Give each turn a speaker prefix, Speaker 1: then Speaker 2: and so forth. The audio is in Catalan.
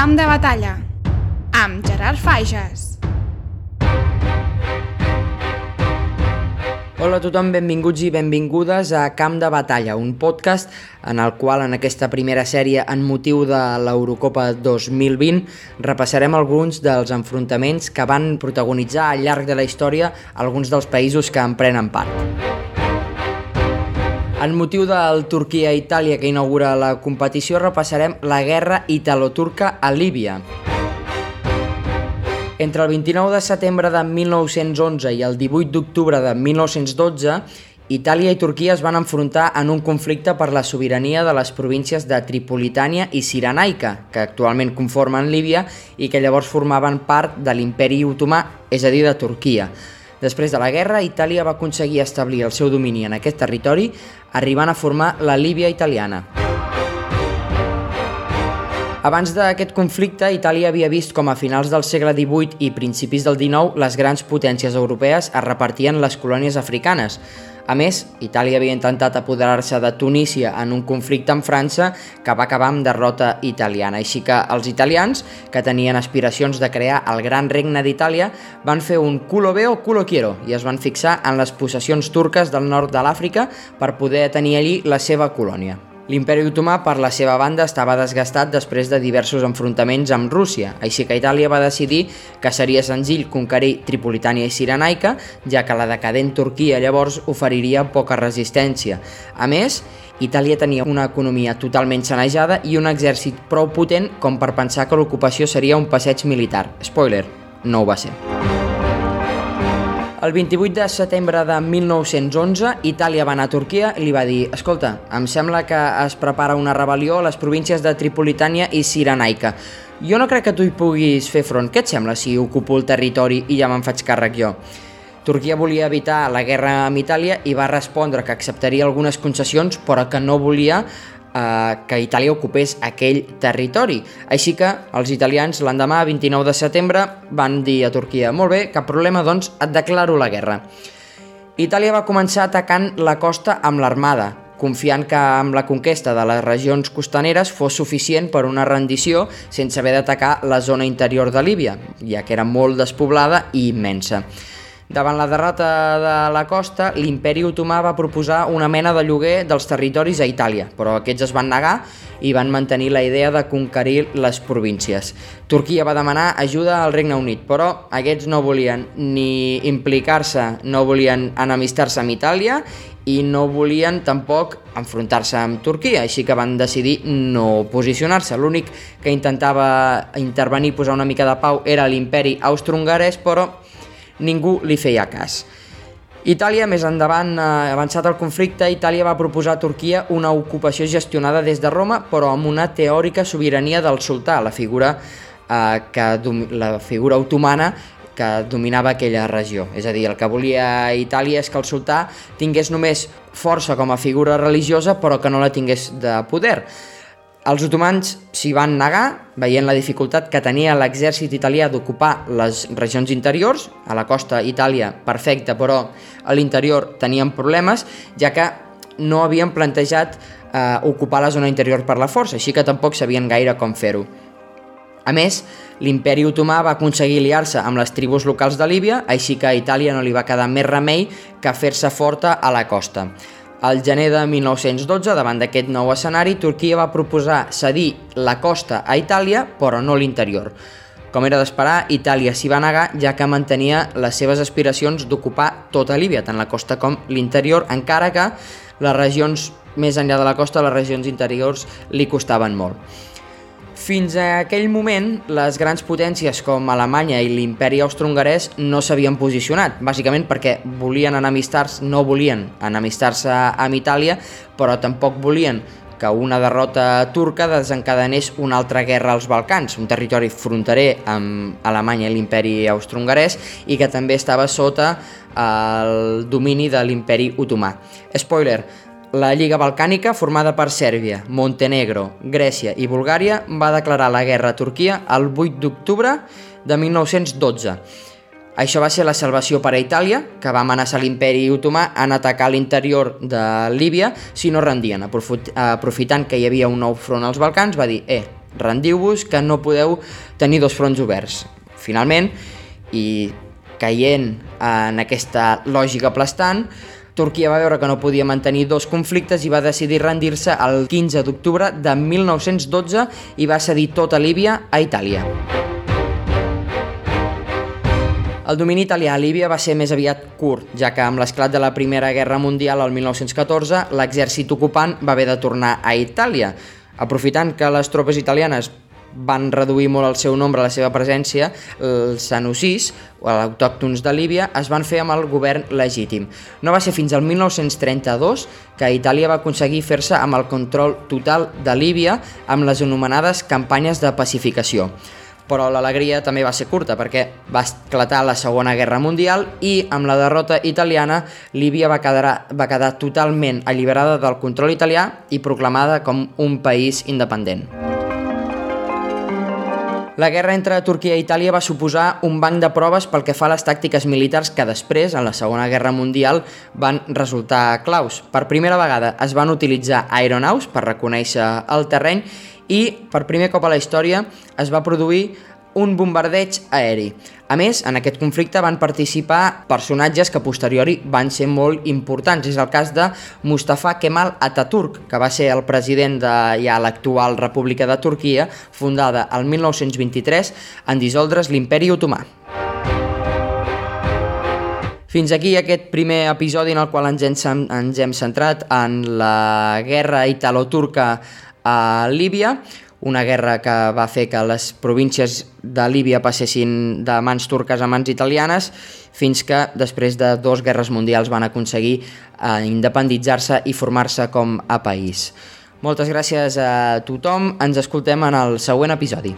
Speaker 1: Camp de batalla amb Gerard Fages.
Speaker 2: Hola a tothom, benvinguts i benvingudes a Camp de Batalla, un podcast en el qual en aquesta primera sèrie en motiu de l'Eurocopa 2020 repassarem alguns dels enfrontaments que van protagonitzar al llarg de la història alguns dels països que en prenen part. En motiu del Turquia-Itàlia que inaugura la competició repassarem la guerra italo-turca a Líbia. Entre el 29 de setembre de 1911 i el 18 d'octubre de 1912, Itàlia i Turquia es van enfrontar en un conflicte per la sobirania de les províncies de Tripolitània i Cirenaica, que actualment conformen Líbia i que llavors formaven part de l'imperi otomà, és a dir, de Turquia. Després de la guerra, Itàlia va aconseguir establir el seu domini en aquest territori, arribant a formar la Líbia italiana. Abans d'aquest conflicte, Itàlia havia vist com a finals del segle XVIII i principis del XIX les grans potències europees es repartien les colònies africanes. A més, Itàlia havia intentat apoderar-se de Tunísia en un conflicte amb França que va acabar amb derrota italiana. Així que els italians, que tenien aspiracions de crear el gran regne d'Itàlia, van fer un culo veo, culo quiero i es van fixar en les possessions turques del nord de l'Àfrica per poder tenir allí la seva colònia. L'imperi otomà, per la seva banda, estava desgastat després de diversos enfrontaments amb Rússia, així que Itàlia va decidir que seria senzill conquerir Tripolitània i Cirenaica, ja que la decadent Turquia llavors oferiria poca resistència. A més, Itàlia tenia una economia totalment sanejada i un exèrcit prou potent com per pensar que l'ocupació seria un passeig militar. Spoiler, no ho va ser. El 28 de setembre de 1911, Itàlia va anar a Turquia i li va dir «Escolta, em sembla que es prepara una rebel·lió a les províncies de Tripolitània i Cirenaica. Jo no crec que tu hi puguis fer front. Què et sembla si ocupo el territori i ja me'n faig càrrec jo?» Turquia volia evitar la guerra amb Itàlia i va respondre que acceptaria algunes concessions però que no volia eh, que Itàlia ocupés aquell territori. Així que els italians l'endemà, 29 de setembre, van dir a Turquia «Molt bé, cap problema, doncs et declaro la guerra». Itàlia va començar atacant la costa amb l'armada, confiant que amb la conquesta de les regions costaneres fos suficient per una rendició sense haver d'atacar la zona interior de Líbia, ja que era molt despoblada i immensa. Davant la derrota de la costa, l'imperi otomà va proposar una mena de lloguer dels territoris a Itàlia, però aquests es van negar i van mantenir la idea de conquerir les províncies. Turquia va demanar ajuda al Regne Unit, però aquests no volien ni implicar-se, no volien enemistar-se amb Itàlia i no volien tampoc enfrontar-se amb Turquia, així que van decidir no posicionar-se. L'únic que intentava intervenir posar una mica de pau era l'imperi austro-hongarès, però ningú li feia cas. Itàlia, més endavant, eh, avançat el conflicte, Itàlia va proposar a Turquia una ocupació gestionada des de Roma, però amb una teòrica sobirania del sultà, la figura, eh, que, la figura otomana que dominava aquella regió. És a dir, el que volia Itàlia és que el sultà tingués només força com a figura religiosa, però que no la tingués de poder. Els otomans s'hi van negar, veient la dificultat que tenia l'exèrcit italià d'ocupar les regions interiors, a la costa Itàlia perfecta, però a l'interior tenien problemes, ja que no havien plantejat eh, ocupar la zona interior per la força, així que tampoc sabien gaire com fer-ho. A més, l'imperi otomà va aconseguir liar-se amb les tribus locals de Líbia, així que a Itàlia no li va quedar més remei que fer-se forta a la costa. Al gener de 1912, davant d'aquest nou escenari, Turquia va proposar cedir la costa a Itàlia, però no l'interior. Com era d'esperar, Itàlia s'hi va negar, ja que mantenia les seves aspiracions d'ocupar tota Líbia, tant la costa com l'interior, encara que les regions més enllà de la costa, les regions interiors, li costaven molt. Fins a aquell moment, les grans potències com Alemanya i l'imperi austro-hongarès no s'havien posicionat, bàsicament perquè volien enemistar-se, no volien enemistar-se amb Itàlia, però tampoc volien que una derrota turca desencadenés una altra guerra als Balcans, un territori fronterer amb Alemanya i l'imperi austro-hongarès i que també estava sota el domini de l'imperi otomà. Spoiler, la Lliga Balcànica, formada per Sèrbia, Montenegro, Grècia i Bulgària, va declarar la guerra a Turquia el 8 d'octubre de 1912. Això va ser la salvació per a Itàlia, que va amenaçar l'imperi otomà en atacar l'interior de Líbia si no rendien. Aprofitant que hi havia un nou front als Balcans, va dir «Eh, rendiu-vos que no podeu tenir dos fronts oberts. Finalment, i caient en aquesta lògica aplastant, Turquia va veure que no podia mantenir dos conflictes i va decidir rendir-se el 15 d'octubre de 1912 i va cedir tota Líbia a Itàlia. El domini italià a Líbia va ser més aviat curt, ja que amb l'esclat de la Primera Guerra Mundial al 1914 l'exèrcit ocupant va haver de tornar a Itàlia. Aprofitant que les tropes italianes van reduir molt el seu nombre, la seva presència, els sanusis, o autòctons de Líbia, es van fer amb el govern legítim. No va ser fins al 1932 que Itàlia va aconseguir fer-se amb el control total de Líbia amb les anomenades campanyes de pacificació però l'alegria també va ser curta perquè va esclatar la Segona Guerra Mundial i amb la derrota italiana Líbia va quedar, va quedar totalment alliberada del control italià i proclamada com un país independent. La guerra entre Turquia i Itàlia va suposar un banc de proves pel que fa a les tàctiques militars que després, en la Segona Guerra Mundial, van resultar claus. Per primera vegada es van utilitzar aeronaus per reconèixer el terreny i per primer cop a la història es va produir un bombardeig aeri. A més, en aquest conflicte van participar personatges que posteriori van ser molt importants. És el cas de Mustafa Kemal Atatürk, que va ser el president de ja l'actual República de Turquia, fundada el 1923 en dissoldre's l'imperi otomà. Fins aquí aquest primer episodi en el qual ens hem, ens hem centrat en la guerra italo-turca a Líbia, una guerra que va fer que les províncies de Líbia passessin de mans turques a mans italianes fins que després de dues guerres mundials van aconseguir eh, independitzar-se i formar-se com a país. Moltes gràcies a tothom, ens escoltem en el següent episodi.